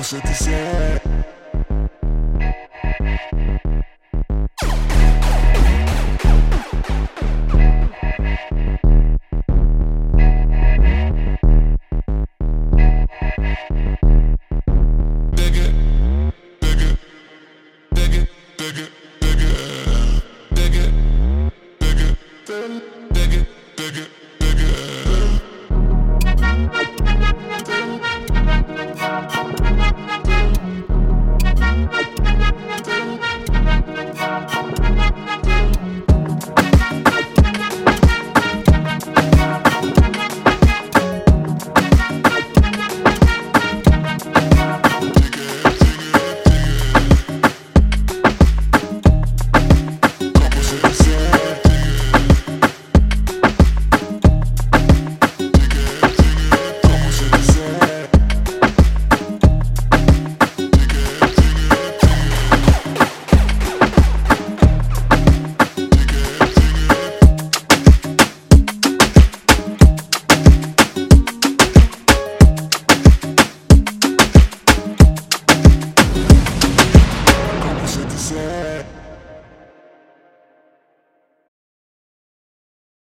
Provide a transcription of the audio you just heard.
vamos a it, Dig it, dig it. Yeah.